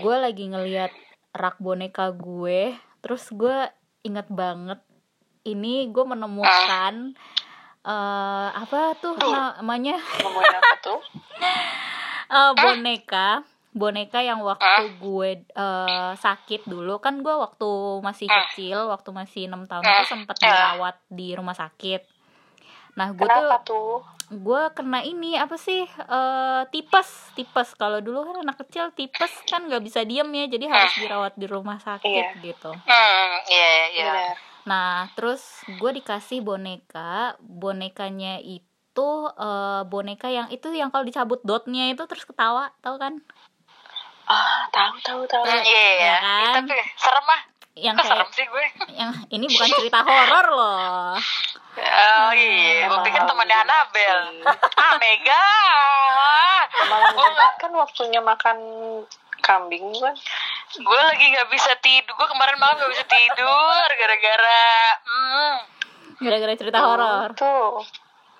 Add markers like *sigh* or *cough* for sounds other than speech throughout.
gue lagi ngeliat rak boneka gue terus gue inget banget ini gue menemukan eh apa tuh Duh. namanya apa tuh? *laughs* Eh, boneka boneka yang waktu gue eh, sakit dulu kan gue waktu masih kecil waktu masih enam tahun itu sempat Ah. dirawat di rumah sakit nah gue tuh tuh? Gue kena ini apa sih eh tipes tipes kalau dulu kan anak kecil tipes kan nggak bisa diem ya jadi harus dirawat di rumah sakit gitu Hmm, iya, iya. Benar. nah terus gue dikasih boneka bonekanya itu eh, boneka yang itu yang kalau dicabut dotnya itu terus ketawa tau kan Ah, tahu tahu tahu. Hmm, iya, iya. Ya kan? Tapi serem ah. yang Kok serem kayak sih gue? yang ini bukan cerita horor loh Oh iya, gue Emang pikir temannya Anabel. *laughs* Ah, Mega. Malam Gua Jumat kan waktunya makan kambing kan. gue lagi nggak bisa tidur. Gue kemarin malam nggak bisa tidur gara-gara hmm, gara-gara cerita horor Tuh.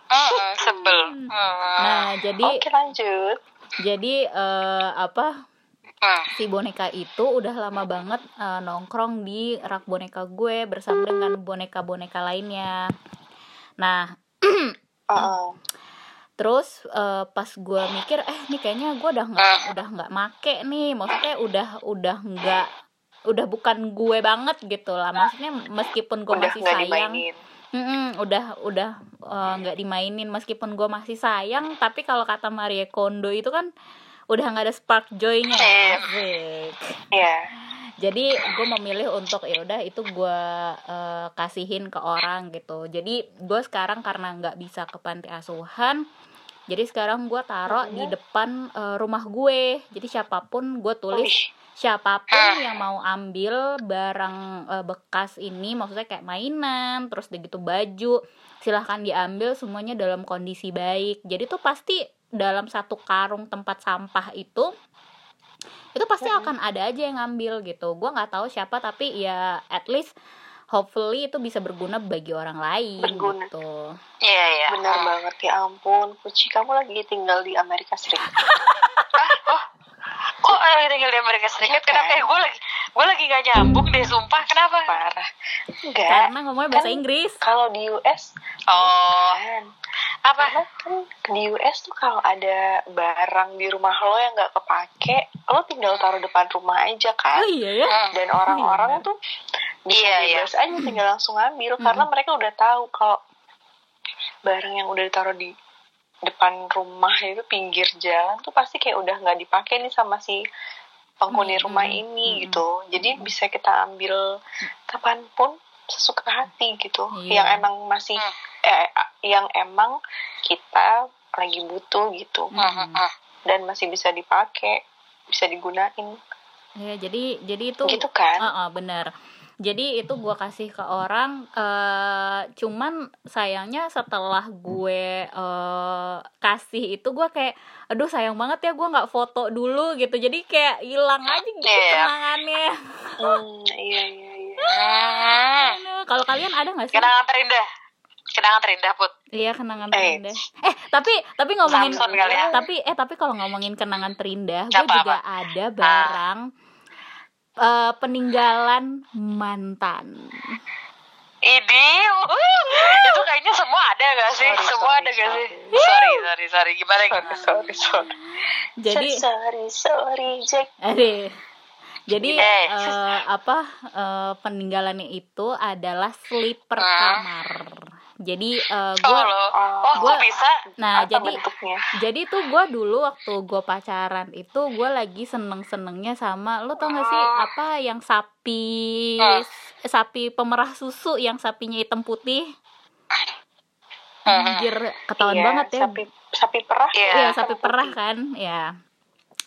hmm, sebel. Hmm. nah jadi Oke lanjut. jadi eh, apa Hmm. si boneka itu udah lama banget eh, nongkrong di rak boneka gue bersama dengan boneka-boneka lainnya. Nah, Heeh. *clears throat* terus eh, pas gue mikir, eh nih kayaknya gue udah nggak udah nggak make nih, maksudnya udah udah nggak udah bukan gue banget gitu lah. Maksudnya meskipun gue masih sayang, dimainin. Mm-mm, udah udah eh, nggak dimainin meskipun gue masih sayang, tapi kalau kata Marie Kondo itu kan udah nggak ada spark joy-nya. Iya. Asik. Iya. jadi gue memilih untuk ya udah itu gue eh, kasihin ke orang gitu. Jadi gue sekarang karena nggak bisa ke panti asuhan jadi sekarang gue taruh di depan eh, rumah gue. Jadi siapa pun gue tulis siapa pun yang mau ambil barang eh, bekas ini maksudnya kayak mainan terus udah gitu baju silahkan diambil semuanya dalam kondisi baik. Jadi tuh pasti dalam satu karung tempat sampah itu itu pasti akan ada aja yang ngambil gitu gue nggak tahu siapa tapi ya at least hopefully itu bisa berguna bagi orang lain Berguna. gitu Iya, iya. Benar Hmm. banget ya ampun. Puci kamu lagi tinggal di Amerika Serikat. *laughs* Kok lagi tinggal di Amerika Serikat? Iya, Kenapa? kan? Eh, gue lagi gue lagi gak nyambung deh, sumpah. Kenapa? Parah. Enggak. karena ngomongnya bahasa Kan Inggris Kalau di US Oh, kan. Apa? Karena kan di US tuh kalau ada barang di rumah lo yang nggak kepake, lo tinggal taruh depan rumah aja kan. oh iya ya Hmm. Dan orang-orang tuh bisa Iya, iya. aja tinggal langsung ambil karena mereka udah tahu kalau barang yang udah ditaruh di depan rumah itu pinggir jalan tuh pasti kayak udah nggak dipakai nih sama si penghuni Hmm, rumah hmm, ini hmm, gitu. Jadi bisa kita ambil kapan pun sesuka hati gitu. Iya. Yang emang masih Hmm. eh, yang emang kita lagi butuh gitu Hmm, hmm, hmm. dan masih bisa dipakai, bisa digunain ya jadi jadi itu gitu kan. Heeh, bener jadi itu gue kasih ke orang eh cuman sayangnya setelah gue eh kasih itu gue kayak aduh sayang banget ya gue nggak foto dulu gitu jadi kayak hilang aja gitu kenangannya Hmm, iya iya. Hmm. Kalau kalian ada nggak sih Kenangan terindah. Kenangan terindah, Put. iya kenangan Eh. terindah eh tapi tapi ngomongin Samson kali ya. tapi eh tapi kalau ngomongin kenangan terindah gue Apa, juga ada barang eh, peninggalan mantan Ini, uh, itu kayaknya semua ada gak sih? Sorry, semua sorry, ada gak sih? sorry. Sorry, sorry, sorry. Gimana? Sorry sorry sorry. jadi sorry sorry Jack. Aduh. Jadi Eh. eh, apa eh, peninggalannya itu adalah slipper Ah. kamar. Jadi eh, Oh, gua lo. Oh, Oh, kok bisa? nah Apa jadi bentuknya? jadi tuh gua dulu waktu gua pacaran itu gua lagi seneng senengnya sama lo tau gak sih Oh. apa yang sapi Ah. sapi pemerah susu yang sapinya hitam putih Hmm. anjir ketahuan Iya, banget ya Sapi sapi perah. Iya. Iya sapi perah kan ya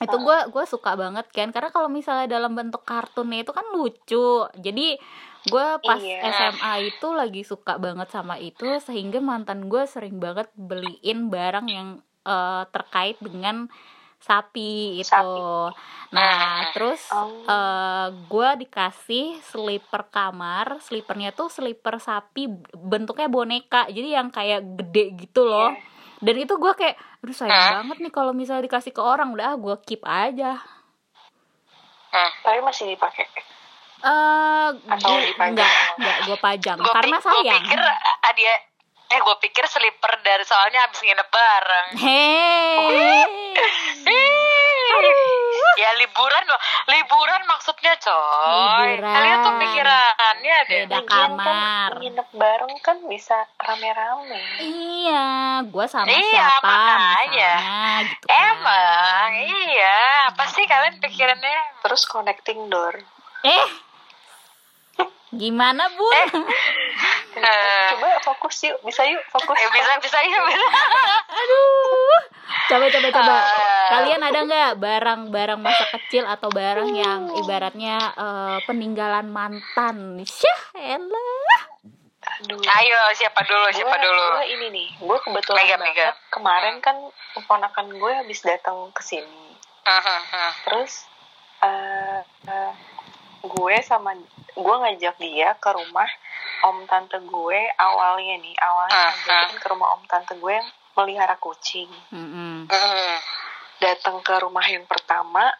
itu gue gue suka banget kan karena kalau misalnya dalam bentuk kartunnya itu kan lucu jadi gue pas Iya. SMA itu lagi suka banget sama itu sehingga mantan gue sering banget beliin barang yang eh, terkait dengan sapi itu Sapi. nah Hmm. terus Oh. gue dikasih slipper kamar slippernya tuh slipper sapi bentuknya boneka jadi yang kayak gede gitu loh Iya. Dan itu gue kayak aduh sayang Hah? banget nih kalau misalnya dikasih ke orang udah gue keep aja Hmm. tapi masih dipakai Eh, Atau gue dipajang? enggak, enggak gue pajang Gue karena sayang. pikir ah, dia eh gue pikir slipper dari soalnya abis nginep bareng. Hei. ya liburan loh, liburan maksudnya coy. Liburan. Kalian tuh pikirannya deh. Beda kamar. kan nginep bareng kan bisa rame-rame Iya, gue sama Iya, siapa makanya. misalnya gitu kan. Emang, iya. Apa sih kalian pikirannya? terus connecting door Eh, gimana bun? *laughs* Eh. coba fokus yuk bisa yuk fokus Eh, bisa bisa ya *laughs* bisa. Aduh, coba coba coba. Ah. Kalian ada nggak barang-barang masa kecil atau barang yang ibaratnya eh, peninggalan mantan? Syah, elah. Aduh. Ayo siapa dulu siapa Gua- dulu? gua ini nih gue kebetulan Mega, banget Mega. kemarin kan keponakan gue habis datang ke sini terus eh eh, gue sama gue ngajak dia ke rumah om tante gue awalnya nih awalnya Ah, ngajakin ke rumah om tante gue yang melihara kucing. Datang ke rumah yang pertama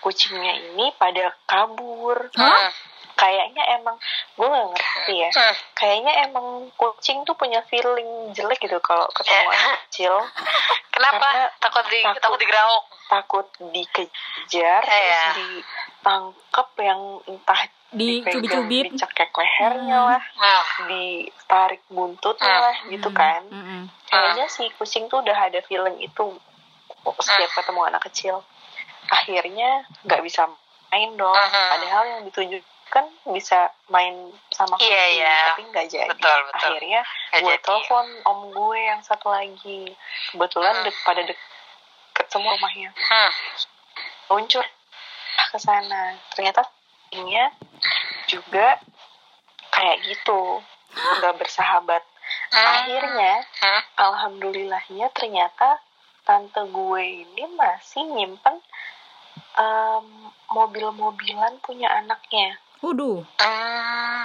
kucingnya ini pada kabur. Hah? kayaknya emang gue nggak ngerti ya. Kayaknya emang kucing tuh punya feeling jelek gitu kalau ketemu anak kecil. *laughs* Kenapa? Karena takut di takut. takut digerawok. takut dikejar Eh, terus ditangkep yang entah Di dipegang, cubit-cubit. dicekek lehernya Hmm. lah Nah, ditarik buntutnya Hmm. lah gitu Mm, kan mm-mm. kayaknya si kucing tuh udah ada feeling itu setiap Hmm. ketemu anak kecil akhirnya nggak bisa main dong Hmm. padahal yang ditujukan bisa main sama kucing Iya, iya. tapi nggak jadi Betul, betul. akhirnya gue jadi. telepon om gue yang satu lagi kebetulan Hmm. dek pada deket semua rumahnya hmm. luncur ke sana ternyata kucingnya juga kayak gitu nggak bersahabat akhirnya Hmm. alhamdulillahnya ternyata tante gue ini masih nyimpen em, mobil-mobilan punya anaknya Waduh. Hmm.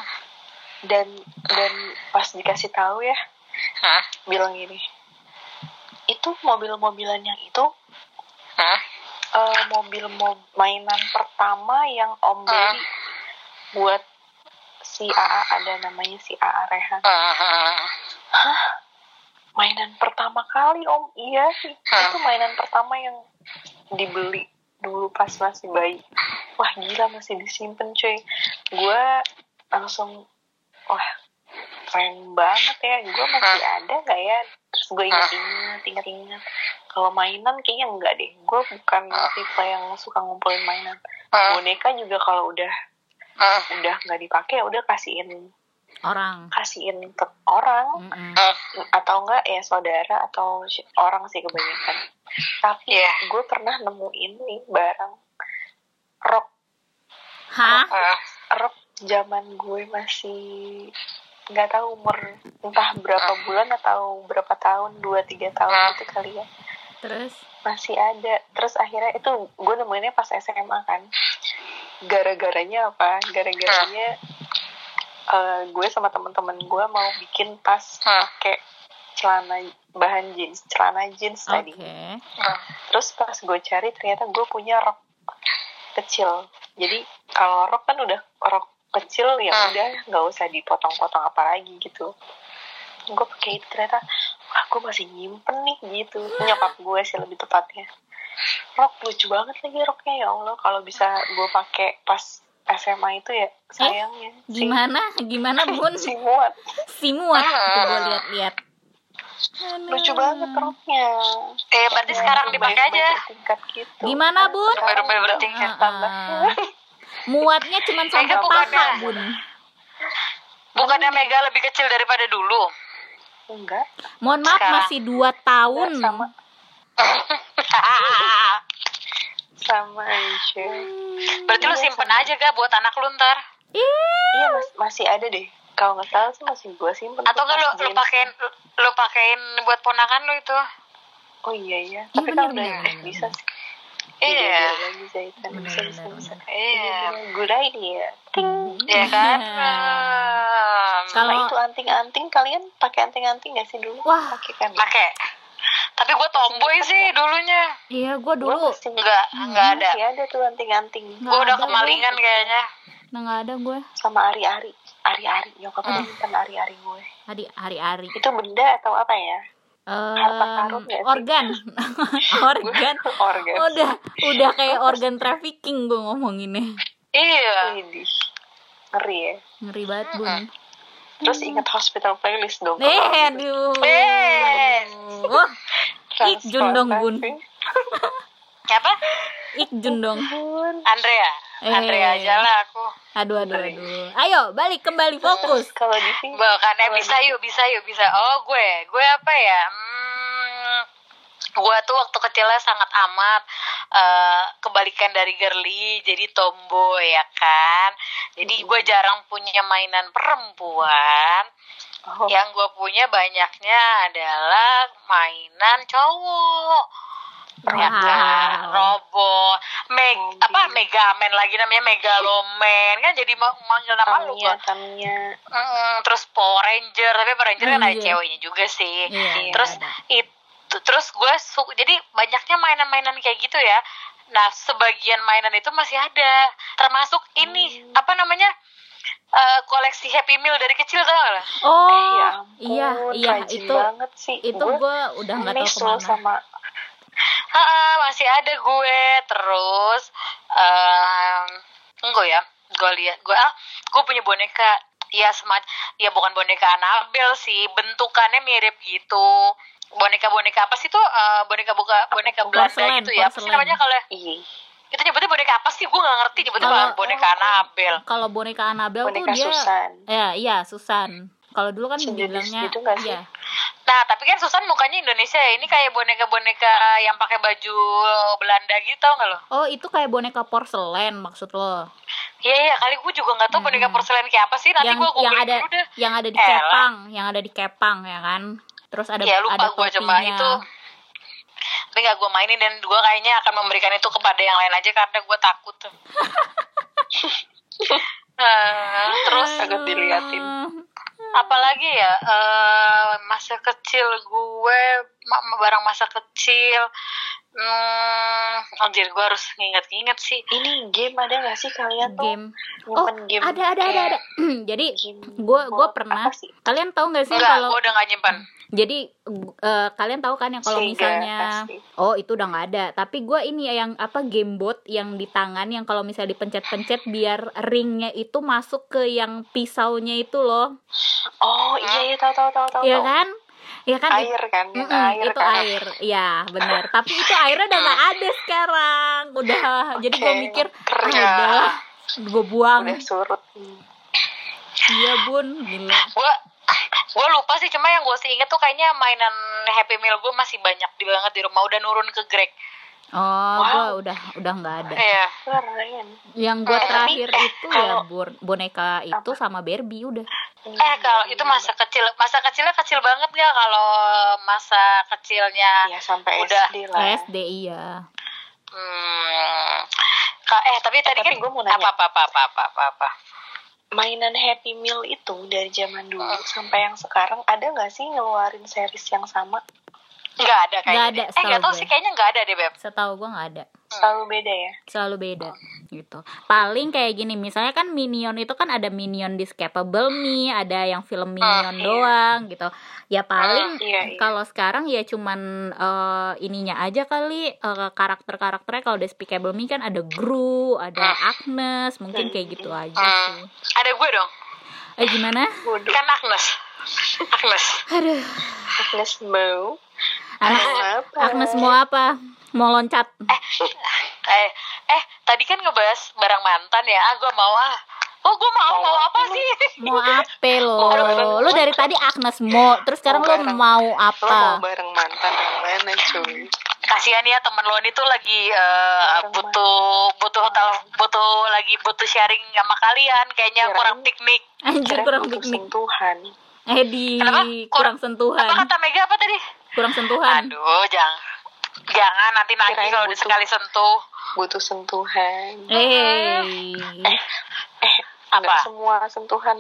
dan dan pas dikasih tahu ya Hah? bilang gini itu mobil-mobilan yang itu Hah? eh, mobil mo- mainan pertama yang om beli buat si AA ada namanya si AA Rehan. Hmm. Hah? Mainan pertama kali om. Iya sih. Hah? Itu mainan pertama yang dibeli dulu pas masih bayi. Wah gila masih disimpan cuy. Gue langsung Wah keren banget ya. Gue masih ada gak ya? Terus gue inget-inget Inget-inget Kalau mainan kayaknya enggak deh. Gue bukan tipe yang suka ngumpulin mainan. Boneka juga kalau udah Hmm. Udah nggak dipakai udah kasihin Orang. Kasihin ke orang. Hmm. atau enggak ya saudara atau orang sih kebanyakan tapi Iya. gue pernah nemuin nih barang rok Hah? Hmm. rok zaman gue masih nggak tahu umur entah berapa bulan atau berapa tahun dua tiga tahun Ah. gitu kali ya Terus? masih ada terus akhirnya itu gue nemuinnya pas SMA kan gara-garanya apa gara-garanya eh, gue sama teman-teman gue mau bikin tas pakai celana bahan jeans celana jeans Oke. tadi Hmm. terus pas gue cari ternyata gue punya rok kecil jadi kalau rok kan udah rok kecil ya Ah. udah nggak usah dipotong-potong apa lagi gitu gue pakai itu ternyata gue masih nyimpen nih gitu nyokap gue sih lebih tepatnya rok lucu banget lagi roknya ya allah kalau bisa gue pakai pas SMA itu ya sayangnya si- Gimana? Gimana *laughs* bun? si muat Si muat. Ah. Gue lihat-lihat. lucu banget roknya Eh, berarti sekarang dipakai aja. tingkat gitu Gimana bun? Baru- baru bertingkat. tambah. Ah, Muatnya cuma sampai Mega bukannya- paha bun. Bukannya Mega lebih kecil daripada dulu? enggak Mohon maaf Sekarang. masih dua tahun. Enggak, sama *laughs* *laughs* sama aja Berarti lu simpen aja gak buat anak lu ntar? iya mas- masih ada deh kalau nggak salah sih masih gue simpen Atau gak lu, lu pakein lu pakein buat ponakan lu itu? oh iya iya Iya, tapi kan bener, udah bisa sih Iya. Iya. good idea ting Iya kan? Iya. Hmm. Kalau- Nah, itu anting-anting kalian pakai anting-anting nggak sih dulu Wah. pakai kan pakai Tapi gue tomboy sih dulunya. iya gue Gue dulu masih Enggak, enggak ada. Masih ada tuh anting-anting Gue udah kemalingan kayaknya. nah nggak ada gue sama ari-ari. Ari-ari, nyokap Hmm. gue nyimpan ari-ari gue. hari hari-hari Itu benda atau apa ya? Harta karun nggak sih? organ *laughs* organ Organ. udah udah kayak organ trafficking gue ngomonginnya Iya. Ngeri ya. ngeri banget bun Terus ingat hospital playlist dong. eh gitu. aduh Eh. wah Ikjun dong, Bun. Transplantasi. *laughs* Apa? ikjun dong Bun. Andrea. Eh. Andrea aja lah aku. aduh aduh aduh ayo balik kembali fokus Kalau di sini eh, Kalau bisa yuk, bisa yuk, bisa. Oh gue, gue apa ya? Hmm, gue tuh waktu kecilnya sangat amat eh, kebalikan dari girly, jadi tomboy ya kan. Jadi gue jarang punya mainan perempuan. Oh, Yang gue punya banyaknya adalah mainan cowok. Ya kan, robot, meg Mobil. apa Megaman lagi namanya Megaloman kan jadi ma- manggil nama lu. Tamiya. Mm, terus Power Ranger tapi Power Ranger kan ada Iya. ceweknya juga sih Iya, terus ada. itu terus gue su jadi banyaknya mainan-mainan kayak gitu ya. Nah sebagian mainan itu masih ada. Termasuk ini Hmm. apa namanya eh, koleksi Happy Meal dari kecil tau gak lah oh eh, ya iya ampun, iya rajin itu banget sih. itu gue udah nggak tahu ke mana. sama Ha, masih ada gue terus em enggak ya gue lihat gue ah gue punya boneka. Ya semacam ya bukan boneka Annabelle sih bentukannya mirip gitu boneka boneka apa sih tuh? Eh, boneka buka boneka Belanda Porselen, gitu ya. Apa sih namanya kalau Iya. itu nyebutnya boneka apa sih? Gue nggak ngerti nyebutnya Kalau- boneka Annabelle. kalau boneka Annabelle tuh Boneka dia Susan. ya iya Susan. Kalau dulu kan Sejenis dibilangnya gitu iya. Nah tapi kan Susan mukanya Indonesia ya. Ini kayak boneka boneka yang pakai baju Belanda gitu tau nggak lo? Oh itu kayak boneka porselen maksud lo? Iya iya. Kali gue juga nggak tahu boneka Hmm. porselen kayak apa sih. Nanti yang gue yang googling ada dulu deh. yang ada di Elah. kepang yang ada di kepang ya kan terus ada ya lupa ada gue coba topinya. itu tapi nggak gue mainin dan gue kayaknya akan memberikan itu kepada yang lain aja karena gue takut tuh Eh, *laughs* terus Agak diliatin. apalagi ya eh, masa kecil gue barang masa kecil hmm, anjir gue harus nginget-nginget sih Ini game ada nggak sih kalian tuh? game oh game ada ada ada ada *clears throat* jadi game gue gue pernah sih? kalian tahu nggak sih enggak kalau gue udah gak nyimpan jadi eh, kalian tahu kan yang kalau misalnya pasti. oh itu udah nggak ada tapi gue ini ya yang apa gamebot yang di tangan yang kalau misalnya dipencet-pencet biar ringnya itu masuk ke yang pisaunya itu loh Oh iya iya tahu tahu tahu tahu. ya tahu. kan ya kan? Air kan, yang Mm-mm, air itu kan. air. Ya benar. Tapi itu airnya udah nggak ada sekarang. Udah jadi gue mikir ah udahlah gue buang. Udah surut. iya bun. Gila. Gue gue lupa sih. Cuma yang gue sih inget tuh kayaknya mainan Happy Meal gue masih banyak di banget di rumah. Udah nurun ke Greg oh Wow. gue udah udah nggak ada iya Keren. yang gue Eh, terakhir eh, itu ya kalau- boneka itu sama Barbie udah eh kalau itu masa kecil masa kecilnya kecil banget gak kalau masa kecilnya ya sampai Udah. SD lah. SD iya hmm, eh tapi tadi tapi kan gua mau nanya. apa apa apa apa apa apa, apa. Mainan Happy Meal itu dari zaman dulu Hmm. sampai yang sekarang ada nggak sih ngeluarin series yang sama? Nggak ada kayaknya Nggak ada, deh. eh nggak tahu gue. sih kayaknya nggak ada deh beb setahu gue nggak ada Selalu beda ya. selalu beda gitu paling kayak gini misalnya kan Minion itu kan ada Minion Discapable Me ada yang film Minion iya. doang gitu ya paling Iya, iya. kalau sekarang ya cuman eh, ininya aja kali eh, karakter-karakternya kalau Despicable Me kan ada Gru ada Agnes mungkin kayak gitu aja Hmm. sih ada gue dong eh gimana kan Agnes Agnes aduh Agnes Mo. Agnes, apa? Agnes mau apa? Mau loncat. Eh eh tadi kan ngebahas barang mantan ya. Ah gue mau ah. Oh gue mau Mau mau apa apa sih? mau apa lo? Mau lu dari tadi Agnes mau terus sekarang Mau lu bareng. mau Lo mau apa bareng mantan yang mana cuy? kasihan ya temen lo ini tuh lagi eh, Bareng butuh butuh tel- butuh lagi butuh sharing sama kalian. Kayaknya Kirain- kurang piknik. Anjir kurang piknik. sentuhan. eh di Kenapa? kurang Kurang- apa sentuhan. kata Mega apa tadi kurang sentuhan aduh jangan jangan nanti Kirain kalau udah butuh. sekali sentuh Butuh sentuhan. eh Eh, Apa? nggak semua sentuhan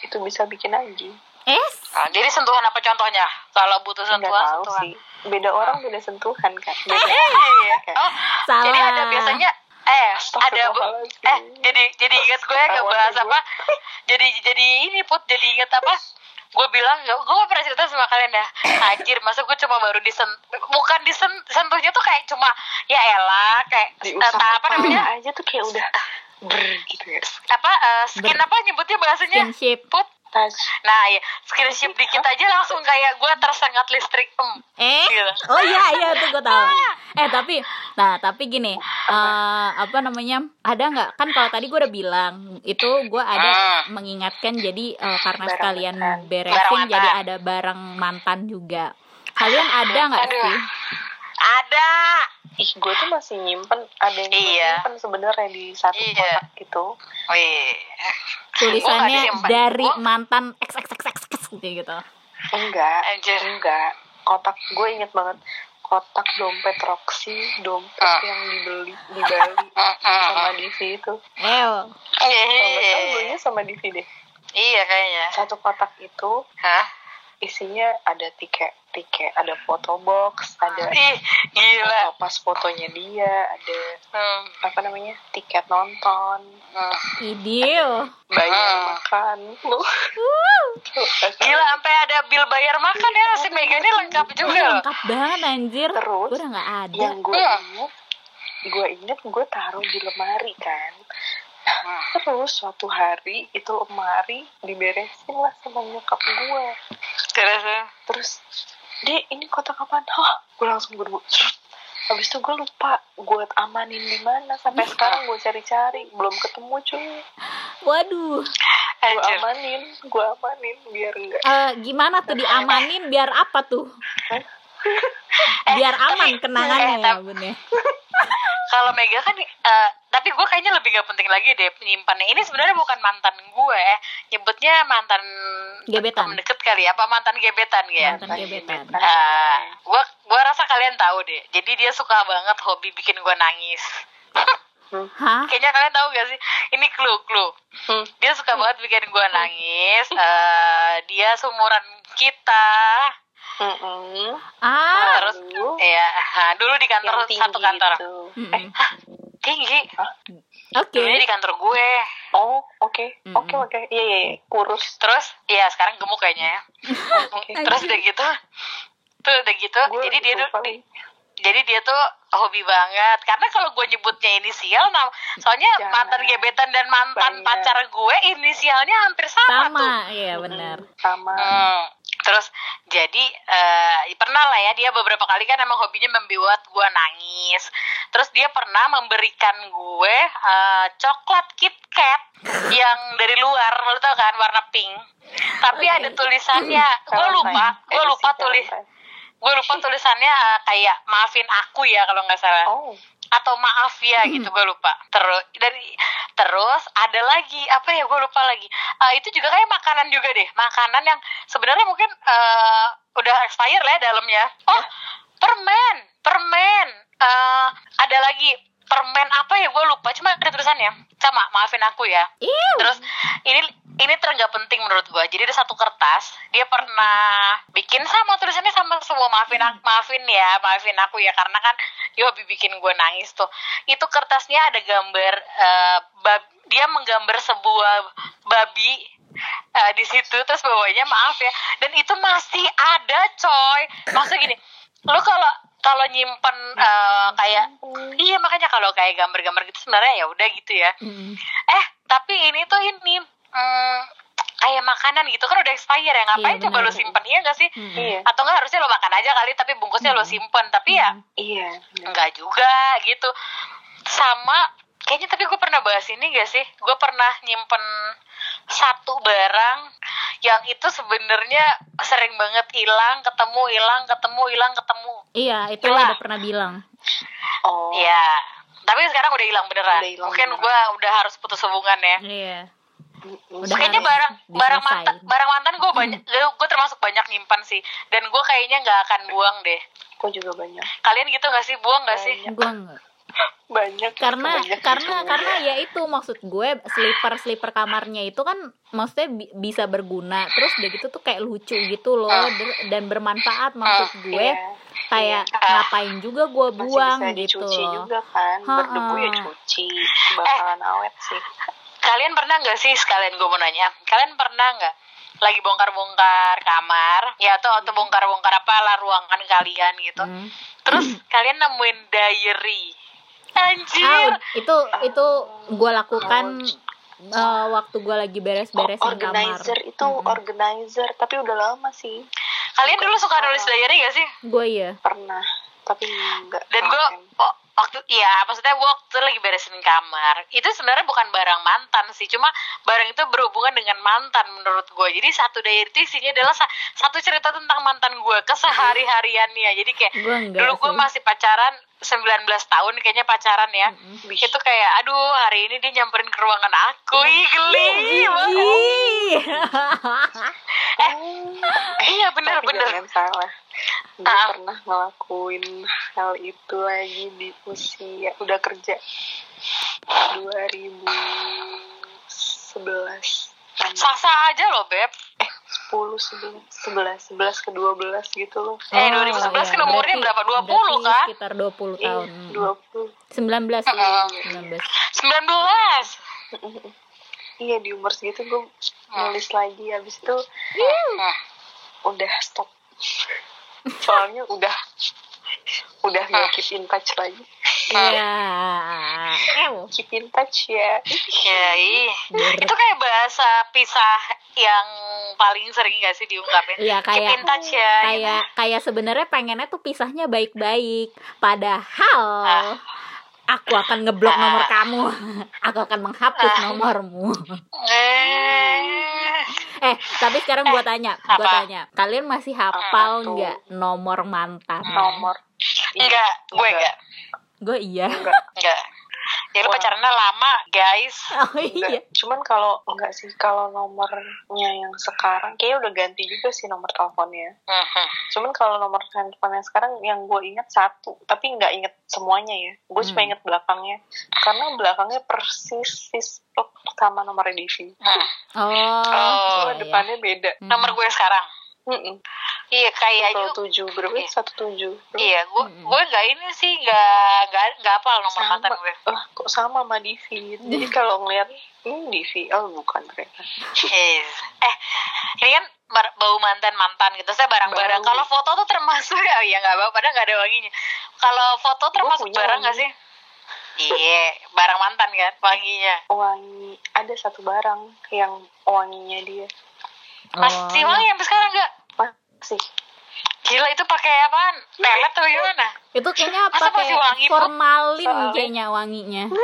itu bisa bikin anjing. es Nah, jadi sentuhan apa contohnya? Kalau butuh nggak sentuhan, tahu sentuhan. sih beda orang beda sentuhan kan beda Iya. Oh, salah jadi ada biasanya eh ada bu- eh jadi jadi inget gue Ketahuan bahas apa jadi jadi ini put jadi inget apa gue bilang gue pernah cerita sama kalian dah anjir masa gue cuma baru disen bukan disen sentuhnya tuh kayak cuma ya elah kayak diusap eh, apa namanya. aja tuh kayak udah ber gitu ya. Apa eh, skin Ber- apa nyebutnya bahasanya? Skinship. Put nah ya skinship dikit aja langsung kayak gue tersengat listrik em. Eh? Gitu. oh iya iya tuh gue tahu. *laughs* Eh tapi nah tapi gini eh apa namanya ada nggak? Kan kalau tadi gue udah bilang itu gue ada Ah. mengingatkan jadi eh, karena Barang sekalian mantan. beresin Barang jadi ada barang mantan juga. Kalian ada nggak sih ada ih gue tuh masih nyimpen ada yang gue Iya. simpen sebenarnya di satu Iya. kotak gitu tulisannya Gua nggak disimpan. dari Gua- mantan xxxx gitu gitu enggak Anjir. enggak kotak gue inget banget kotak dompet Roxy dompet Ah. yang dibeli di Bali *laughs* sama Divi itu eh kalau Iya, belinya sama Divi deh iya kayaknya. satu kotak itu Hah? isinya ada tiket tiket ada foto box ada *laughs* Ih, gila. foto pas fotonya dia ada Hmm. apa namanya tiket nonton hmm. idil bayar Ah. makan lu *laughs* Gila, sampai ada bil bayar makan ya si Mega ini lengkap Ih, juga. lengkap banget anjir Terus, gue udah nggak ada yang gue Iya. inget gue inget gue taruh di lemari kan Hmm. *laughs* terus suatu hari itu lemari diberesin lah sama nyokap gue Terus terus dek ini kotak apaan? Hah? Gue langsung buru habis itu gue lupa gue amanin di mana. Sampai sekarang gue cari-cari. Belum ketemu cuy. Waduh. Gue amanin gue amanin biar enggak Eh, gimana tuh diamanin? Biar apa tuh? *laughs* Biar aman kenangannya eh, ya tapi- bun ya Kalau Mega kan eh, tapi gue kayaknya lebih gak penting lagi deh penyimpannya. Ini sebenarnya bukan mantan gue, nyebutnya mantan Gebetan. deket kali ya, apa mantan gebetan ya. mantan gebetan Eh, gua gua rasa kalian tahu deh. Jadi dia suka banget hobi bikin gue nangis. *laughs* hah Kayaknya kalian tahu gak sih? Ini clue clue. Hmm. Dia suka banget bikin gue nangis. Eh, dia seumuran kita. Mm-mm. ah Terus ya dulu di kantor satu kantor. itu. Mm-mm. Eh, Tinggi. oke Dulunya di kantor gue. oh oke oke oke iya iya iya. kurus Terus ya sekarang gemuk kayaknya ya. *laughs* Terus udah gitu. Tuh udah gitu. Gue jadi dia tuh nih. jadi dia tuh hobi banget karena kalau gue nyebutnya inisial nah soalnya Jangan. mantan gebetan dan mantan Banyak. pacar gue inisialnya hampir sama, tuh sama iya benar sama Hmm. Terus jadi eh, pernah lah ya dia beberapa kali kan emang hobinya membuat gue nangis. Terus dia pernah memberikan gue eh, coklat KitKat yang dari luar lo tau kan warna pink. Tapi ada tulisannya. Gue lupa gue lupa tulis gue lupa tulisannya eh, kayak maafin aku ya kalau nggak salah. Oh atau maaf ya gitu gue lupa. Terus dari terus ada lagi apa ya gue lupa lagi. Eh, itu juga kayak makanan juga deh. Makanan yang sebenarnya mungkin eh, udah expire lah ya dalamnya. Oh permen permen. Eh, ada lagi permen apa ya gue lupa cuma ada tulisannya sama maafin aku ya Iu. Terus ini ini nggak penting menurut gua. Jadi ada satu kertas, dia pernah bikin sama tulisannya sama semua maafin aku, maafin ya, maafin aku ya karena kan dia hobi bikin gua nangis tuh. Itu kertasnya ada gambar eh, bab- dia menggambar sebuah babi eh, di situ terus bawahnya maaf ya. Dan itu masih ada, coy. Maksudnya gini, lu kalau kalau nyimpen eh, kayak iya makanya kalau kayak gambar-gambar gitu sebenarnya ya udah gitu ya. Mm. eh tapi ini tuh ini mm, kayak makanan gitu kan udah expire ya. Ngapain Iya, coba lo simpen iya gak sih? Mm. iya. Atau enggak harusnya lo makan aja kali tapi bungkusnya lo simpen. Tapi ya iya enggak juga gitu. Sama kayaknya tapi gue pernah bahas ini gak sih? Gue pernah nyimpen satu barang yang itu sebenarnya sering banget hilang ketemu hilang ketemu hilang ketemu iya itu udah pernah bilang. Oh. Ya tapi sekarang udah hilang beneran. Udah hilang mungkin gue udah harus putus hubungan ya. Iya. Udah kayaknya barang barang mantan barang mantan gue banyak gue termasuk banyak nyimpan sih. Dan gue kayaknya nggak akan buang deh. Gua juga banyak. Kalian gitu gak sih? Buang gak sih? Banyak. gua enggak *laughs* banyak. Karena kebanyakan karena juga. karena ya itu maksud gue sleeper sleeper kamarnya itu kan maksudnya bi- bisa berguna. Terus udah gitu tuh kayak lucu gitu loh der- dan bermanfaat maksud gue. Iya, kayak Ah. ngapain juga gue masih buang bisa gitu dicuci loh. juga kan. Berdebu ya cuci bakalan awet sih. Kalian pernah nggak sih sekalian gue mau nanya kalian pernah nggak lagi bongkar-bongkar kamar? Ya atau atau bongkar-bongkar apalah ruangan kalian gitu. Hmm. terus kalian nemuin diary. Anjir. Ah, itu itu gue lakukan eh, waktu gue lagi Oh, beres-beresin kamar. organizer itu organizer tapi udah lama sih kalian dulu suka nulis diary gak sih? Gue ya pernah tapi enggak dan gue waktu iya maksudnya gue waktu lagi beresin kamar. Itu sebenarnya bukan barang mantan sih cuma barang itu berhubungan dengan mantan menurut gue jadi satu diary itu isinya adalah sa- satu cerita tentang mantan gue kesehari hariannya jadi kayak gue enggak dulu gue sih. masih pacaran 19 tahun kayaknya pacaran ya Mm-mm. itu kayak aduh hari ini dia nyamperin ke ruangan aku ih geli banget. Ih. eh iya bener tapi bener jangan salah gue Ah. pernah ngelakuin hal itu lagi di usia udah kerja 2011 sasa aja loh beb eh 10 11 11 11 ke 12 gitu loh. Eh, 2011 kan umurnya berarti- berapa? 20 berarti kan? sekitar 20 Iya, tahun. 20 19 sih Heeh. 19 19 iya di umur segitu gue nulis lagi habis itu Nah, udah stop. *laughs* Soalnya udah udah gak keep in touch lagi Iya. Ew. keep in touch ya ya Ber- itu kayak bahasa pisah yang paling sering gak sih diungkapin Iya keep kayak in touch ya kayak kayak sebenarnya pengennya tuh pisahnya baik-baik. Padahal Ah. aku akan ngeblok Ah. nomor kamu. *laughs* aku akan menghapus Ah. nomormu. *laughs* eh eh, tapi sekarang gua tanya, gua apa? tanya. Kalian masih hafal nggak nomor mantan? nomor enggak gue enggak Gue iya. enggak enggak ya lu pacarannya lama guys Oh enggak iya. cuman kalau enggak sih kalau nomornya yang sekarang kayaknya udah ganti juga sih nomor teleponnya Mhm. cuman kalau nomor handphone yang sekarang yang gue inget satu tapi nggak inget semuanya ya gue cuma Hmm. inget belakangnya karena belakangnya persis sis sama nomor Divi Hmm. Oh. Oh, cuma iya, depannya beda iya. nomor gue sekarang Mm-mm. iya kayak satu aja tujuh berapa Iya. satu tujuh iya gue gue nggak ini sih nggak nggak nggak hafal nomor sama mantan gue lah kok sama sama Divi jadi *laughs* kalau ngeliat ini Divi oh bukan ternyata Yes. Eh, ini kan bau mantan mantan gitu. Saya barang-barang. Bau. Kalau foto tuh termasuk ya, *laughs* ya nggak apa, padahal nggak ada wanginya. Kalau foto termasuk barang nggak sih? Iya, barang mantan kan wanginya. wangi ada satu barang yang wanginya dia Masih Oh, wangi sampai sekarang nggak? Gila itu pakai apaan? Pelet atau gimana? Itu kayaknya Masa pakai masih wangi, Bu? formalin kayaknya wanginya. *laughs*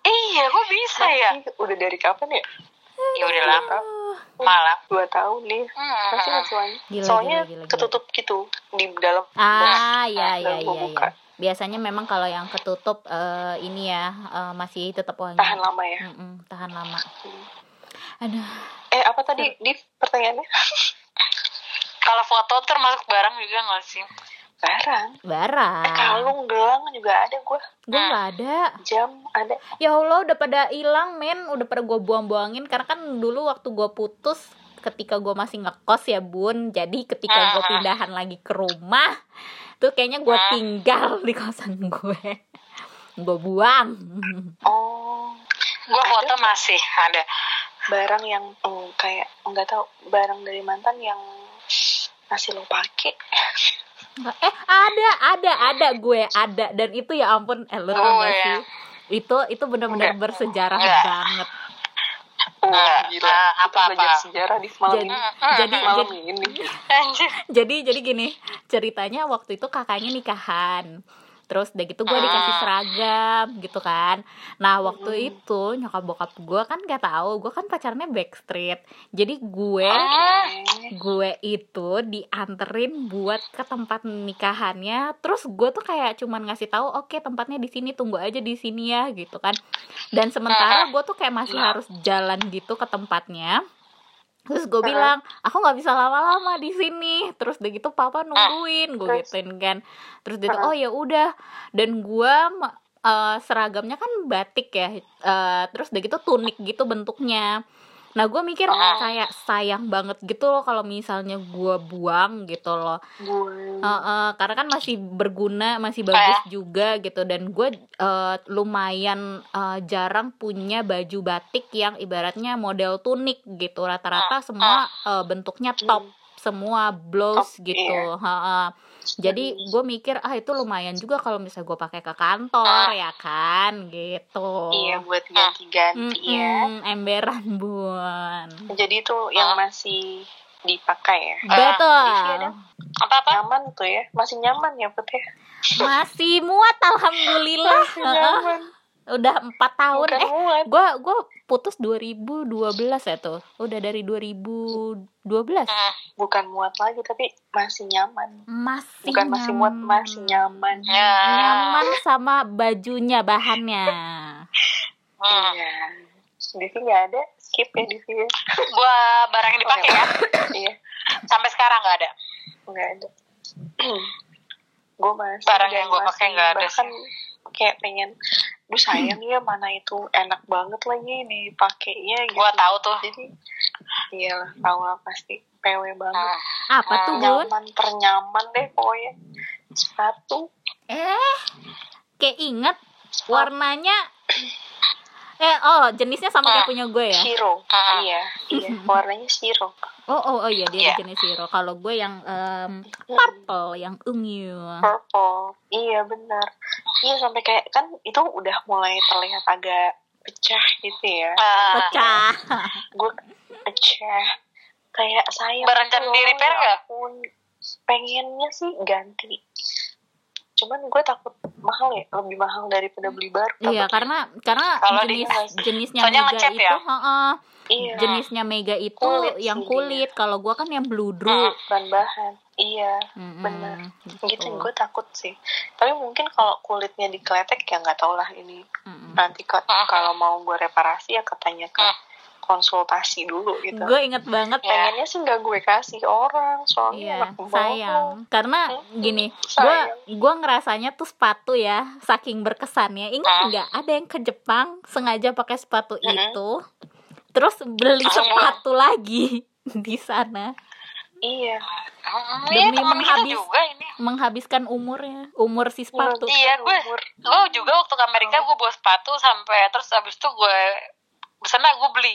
Iya, kok bisa ya? Udah dari kapan ya Ya udah lama, malah. dua tahun nih Hmm. masih masih wangi Gila, soalnya gila, gila, gila. ketutup gitu di dalam Ah, Nah, ya ya dan gua ya buka. ya. Biasanya memang kalau yang ketutup eh, ini ya eh, masih tetap wangi. tahan lama ya Mm-mm, tahan lama. Hmm. Aduh. eh apa tadi di pertanyaannya *laughs* Kalau foto termasuk barang juga nggak sih? barang Barang. eh kalung gelang juga ada gue Gue nggak ada. jam ada Ya Allah udah pada hilang men, udah pada gue buang-buangin karena kan dulu waktu gue putus ketika gue masih ngekos ya bun, jadi ketika gue Ah. pindahan lagi ke rumah, tuh kayaknya gue Ah. tinggal di kosan gue, gue buang. oh Gue foto masih ada. barang yang mm, kayak nggak tahu barang dari mantan yang masih lo pakai Eh ada, ada, ada gue ada dan itu ya ampun, eh lu tau Oh, gak ya. sih? Itu itu benar-benar bersejarah Enggak. banget. oh Nggak, gila kita apa-apa. belajar sejarah di malam Jadi, ini jadi, malam jadi, ini Anjir. jadi jadi gini ceritanya waktu itu kakaknya nikahan terus udah gitu gue dikasih Ah. seragam gitu kan. Nah waktu itu nyokap bokap gue kan gak tahu gue kan pacarnya backstreet. Jadi gue Ah. gue itu dianterin buat ke tempat nikahannya. Terus gue tuh kayak cuman ngasih tahu oke tempatnya di sini tunggu aja di sini ya gitu kan. Dan sementara gue tuh kayak masih harus jalan gitu ke tempatnya terus gue bilang aku nggak bisa lama-lama di sini. Terus udah gitu papa nungguin gue gituin kan. Terus dia tuh oh ya udah. Dan gue eh, seragamnya kan batik ya Eh, terus udah gitu tunik gitu bentuknya nah gue mikir Ah. kayak sayang banget gitu loh kalau misalnya gue buang gitu loh. Eh, eh, karena kan masih berguna masih bagus juga gitu. Dan gue eh, lumayan eh, jarang punya baju batik yang ibaratnya model tunik gitu. Rata-rata semua eh, bentuknya top semua blouse Top, gitu. iya. Ha-ha. jadi gue mikir ah itu lumayan juga kalau misalnya gue pakai ke kantor ya kan? Gitu. Iya buat ganti-ganti ya. Mm-mm, emberan bun. Jadi itu yang masih dipakai ya? Betul. Divya ada? Apa-apa? nyaman tuh ya? Masih nyaman ya Put ya? Masih muat *laughs* alhamdulillah. Ha-ha. nyaman udah empat tahun. Bukan eh muat gue gue putus 2012 ya tuh. Udah dari 2012 Hmm. bukan muat lagi tapi masih nyaman. Masih bukan masih muat masih nyaman. Ya. nyaman sama bajunya bahannya. Iya. Divi nggak ada skip ya Divi ya Gua barang yang dipakai ya. iya. Sampai sekarang nggak ada. nggak ada. Gue masih Barang yang gua pakai nggak ada bahkan kayak pengen Duh sayang ya mana itu enak banget lagi dipakainya gitu. Gua tahu tuh. Jadi iya tahu lah pasti PW banget. Hmm. apa tuh bun Nyaman ternyaman deh pokoknya. Sepatu eh kayak inget warnanya eh oh jenisnya sama kayak Ah. punya gue ya Shiro. Ah. Iya, iya. *laughs* Warnanya Shiro. oh oh oh iya dia Iya. jenis zero kalau gue yang em, purple yang ungu Purple. Iya benar. Iya sampai kayak kan itu udah mulai terlihat agak pecah gitu ya. Ah. pecah Gue pecah. Kayak saya Berencana di repair nggak? Pengennya sih ganti. Cuman gue takut mahal ya, lebih mahal daripada beli baru. iya karena karena Kalau di- jenis jenisnya soalnya mega ngecat itu ya? heeh, iya. jenisnya mega itu Kulit yang kulit kalau gua kan yang bludru bahan-bahan. Iya. Mm-mm, bener. gitu. Gitu gue takut sih. Tapi mungkin kalau kulitnya dikletek ya nggak tau lah ini. Mm-mm. Nanti kalau mau gue reparasi ya katanya ke Ah. Konsultasi dulu gitu. gue inget banget Ya. pengennya sih nggak gue kasih orang soalnya Iya, anak bawah. sayang. Karena Hmm, gini, gua gua ngerasanya tuh sepatu ya, saking berkesannya. Ingat Ah. nggak ada yang ke Jepang sengaja pakai sepatu Mm-mm. itu, terus beli Langsung sepatu lagi *laughs* di sana, iya Hmm, Demi Iya temen kita menghabis- juga ini. menghabiskan umurnya, umur si sepatu. Iya, gue-. Gue juga waktu ke Amerika gue bawa sepatu sampai terus abis itu gue di sana gue beli.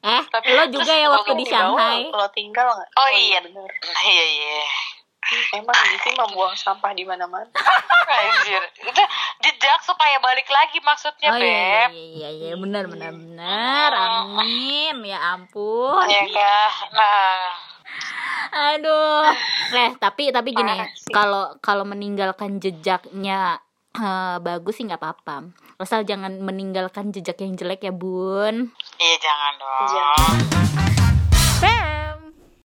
Eh, *laughs* Tapi lo juga ya waktu di Shanghai. lo tinggal nggak Oh, iya. bener Iya iya. emang gitu mah buang sampah di mana-mana *laughs* Anjir. Itu jejak supaya balik lagi maksudnya, Oh iya, iya Beb. iya iya benar benar benar. Amin. Ya ampun. Iya kah? Nah, Aduh. Eh, tapi tapi gini, sih. kalau kalau meninggalkan jejaknya eh, bagus sih nggak apa-apa asal jangan meninggalkan jejak yang jelek ya bun iya jangan dong jangan.